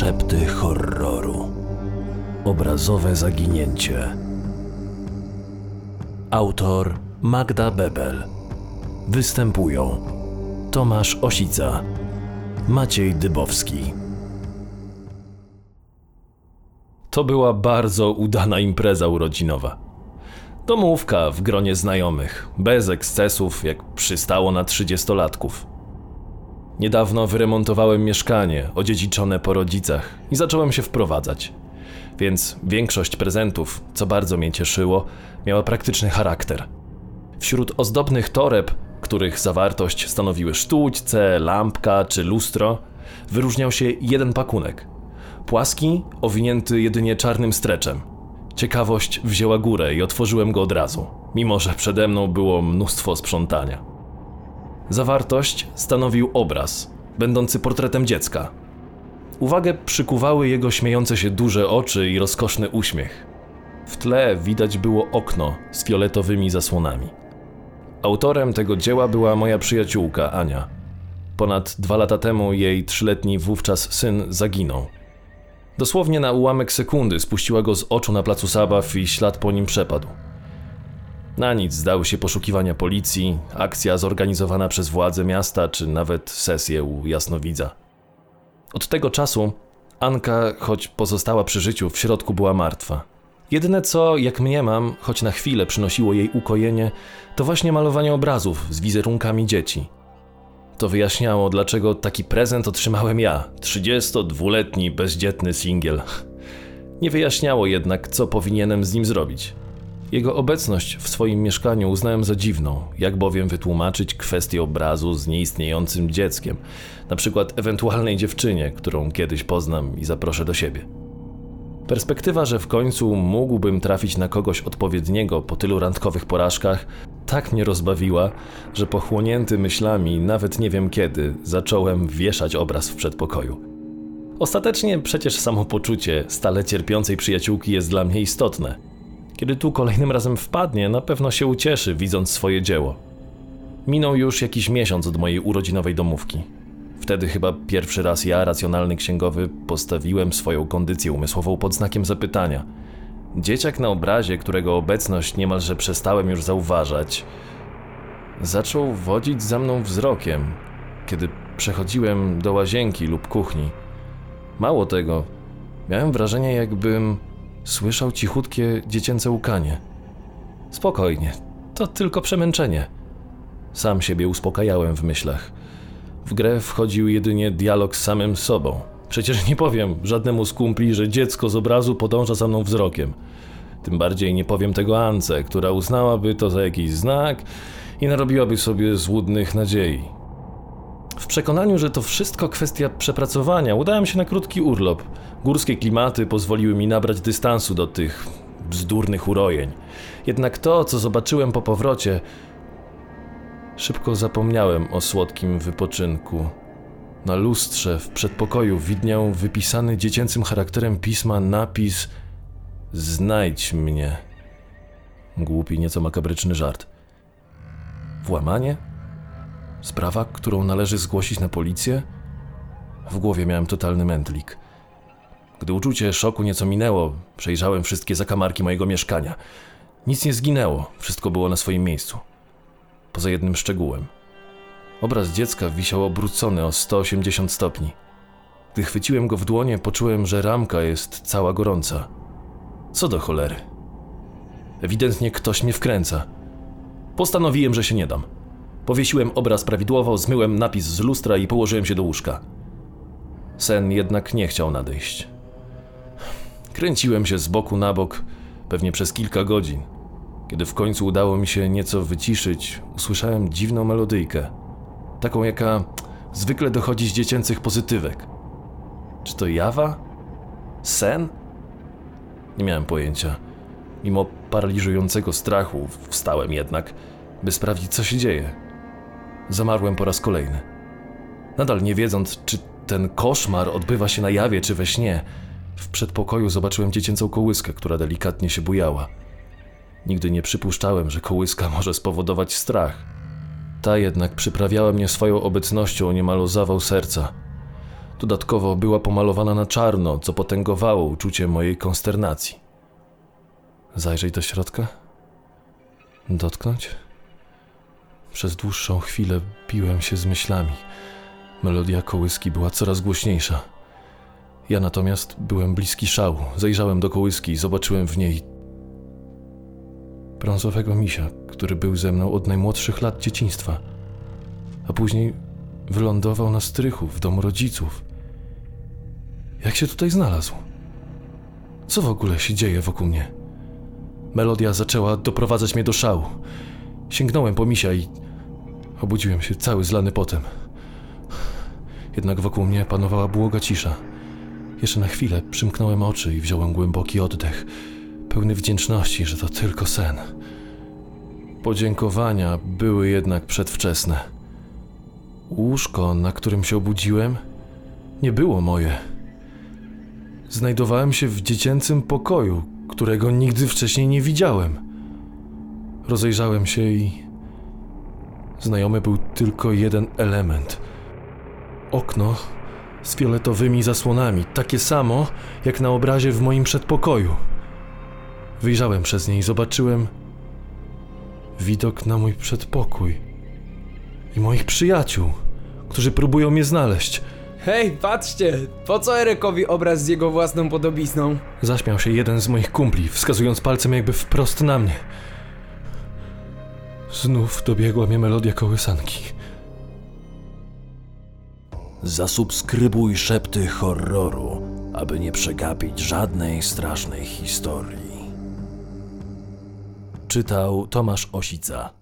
Szepty horroru. Obrazowe zaginięcie. Autor Magda Bebel. Występują Tomasz Osica, Maciej Dybowski. To była bardzo udana impreza urodzinowa. Domówka w gronie znajomych, bez ekscesów, jak przystało na trzydziestolatków. Niedawno wyremontowałem mieszkanie, odziedziczone po rodzicach i zacząłem się wprowadzać. Więc większość prezentów, co bardzo mnie cieszyło, miała praktyczny charakter. Wśród ozdobnych toreb, których zawartość stanowiły sztućce, lampka czy lustro, wyróżniał się jeden pakunek. Płaski, owinięty jedynie czarnym streczem. Ciekawość wzięła górę i otworzyłem go od razu, mimo że przede mną było mnóstwo sprzątania. Zawartość stanowił obraz, będący portretem dziecka. Uwagę przykuwały jego śmiejące się duże oczy i rozkoszny uśmiech. W tle widać było okno z fioletowymi zasłonami. Autorem tego dzieła była moja przyjaciółka Ania. Ponad dwa lata temu jej trzyletni wówczas syn zaginął. Dosłownie na ułamek sekundy spuściła go z oczu na placu zabaw i ślad po nim przepadł. Na nic zdały się poszukiwania policji, akcja zorganizowana przez władze miasta, czy nawet sesje u jasnowidza. Od tego czasu Anka, choć pozostała przy życiu, w środku była martwa. Jedyne co, jak mniemam, choć na chwilę przynosiło jej ukojenie, to właśnie malowanie obrazów z wizerunkami dzieci. To wyjaśniało, dlaczego taki prezent otrzymałem ja, 32-letni bezdzietny singiel. Nie wyjaśniało jednak, co powinienem z nim zrobić. Jego obecność w swoim mieszkaniu uznałem za dziwną, jak bowiem wytłumaczyć kwestię obrazu z nieistniejącym dzieckiem, na przykład ewentualnej dziewczynie, którą kiedyś poznam i zaproszę do siebie. Perspektywa, że w końcu mógłbym trafić na kogoś odpowiedniego po tylu randkowych porażkach, tak mnie rozbawiła, że pochłonięty myślami, nawet nie wiem kiedy, zacząłem wieszać obraz w przedpokoju. Ostatecznie przecież samopoczucie stale cierpiącej przyjaciółki jest dla mnie istotne. Kiedy tu kolejnym razem wpadnie, na pewno się ucieszy, widząc swoje dzieło. Minął już jakiś miesiąc od mojej urodzinowej domówki. Wtedy chyba pierwszy raz ja, racjonalny księgowy, postawiłem swoją kondycję umysłową pod znakiem zapytania. Dzieciak na obrazie, którego obecność niemalże przestałem już zauważać, zaczął wodzić za mną wzrokiem, kiedy przechodziłem do łazienki lub kuchni. Mało tego, miałem wrażenie, jakbym słyszał cichutkie dziecięce łkanie. Spokojnie, to tylko przemęczenie. Sam siebie uspokajałem w myślach. W grę wchodził jedynie dialog z samym sobą. Przecież nie powiem żadnemu z kumpli, że dziecko z obrazu podąża za mną wzrokiem. Tym bardziej nie powiem tego Ance, która uznałaby to za jakiś znak i narobiłaby sobie złudnych nadziei. Przekonaniu, że to wszystko kwestia przepracowania, udałem się na krótki urlop. Górskie klimaty pozwoliły mi nabrać dystansu do tych bzdurnych urojeń. Jednak to, co zobaczyłem po powrocie, Szybko zapomniałem o słodkim wypoczynku. Na lustrze w przedpokoju widniał wypisany dziecięcym charakterem pisma napis Znajdź mnie. Głupi, nieco makabryczny żart. Włamanie? Sprawa, którą należy zgłosić na policję? W głowie miałem totalny mętlik. Gdy uczucie szoku nieco minęło, przejrzałem wszystkie zakamarki mojego mieszkania. Nic nie zginęło, wszystko było na swoim miejscu poza jednym szczegółem. Obraz dziecka wisiał obrócony o 180 stopni. Gdy chwyciłem go w dłonie, poczułem, że ramka jest cała gorąca. Co do cholery. Ewidentnie ktoś mnie wkręca. Postanowiłem, że się nie dam. Powiesiłem obraz prawidłowo, zmyłem napis z lustra i położyłem się do łóżka. Sen jednak nie chciał nadejść. Kręciłem się z boku na bok, pewnie przez kilka godzin. Kiedy w końcu udało mi się nieco wyciszyć, usłyszałem dziwną melodyjkę. Taką, jaka zwykle dochodzi z dziecięcych pozytywek. Czy to jawa? Sen? Nie miałem pojęcia. Mimo paraliżującego strachu, wstałem jednak, by sprawdzić, co się dzieje. Zamarłem po raz kolejny. Nadal nie wiedząc, czy ten koszmar odbywa się na jawie, czy we śnie, w przedpokoju zobaczyłem dziecięcą kołyskę, która delikatnie się bujała. Nigdy nie przypuszczałem, że kołyska może spowodować strach. Ta jednak przyprawiała mnie swoją obecnością niemal o zawał serca. Dodatkowo była pomalowana na czarno, co potęgowało uczucie mojej konsternacji. Zajrzeć do środka? Dotknąć? Przez dłuższą chwilę biłem się z myślami. Melodia kołyski była coraz głośniejsza. Ja natomiast byłem bliski szału. Zajrzałem do kołyski i zobaczyłem w niej brązowego misia, który był ze mną od najmłodszych lat dzieciństwa, a później wylądował na strychu w domu rodziców. Jak się tutaj znalazł? Co w ogóle się dzieje wokół mnie? Melodia zaczęła doprowadzać mnie do szału. Sięgnąłem po misia i obudziłem się cały zlany potem. Jednak wokół mnie panowała błoga cisza. Jeszcze na chwilę przymknąłem oczy i wziąłem głęboki oddech, pełny wdzięczności, że to tylko sen. Podziękowania były jednak przedwczesne. Łóżko, na którym się obudziłem, nie było moje. Znajdowałem się w dziecięcym pokoju, którego nigdy wcześniej nie widziałem. Rozejrzałem się i. Znajomy był tylko jeden element. Okno z fioletowymi zasłonami, takie samo jak na obrazie w moim przedpokoju. Wyjrzałem przez nie i zobaczyłem widok na mój przedpokój i moich przyjaciół, którzy próbują mnie znaleźć. Hej, patrzcie! Po co Erekowi obraz z jego własną podobizną? Zaśmiał się jeden z moich kumpli, wskazując palcem jakby wprost na mnie. Znów dobiegła mnie melodia kołysanki. Zasubskrybuj szepty horroru, aby nie przegapić żadnej strasznej historii. Czytał Tomasz Osica.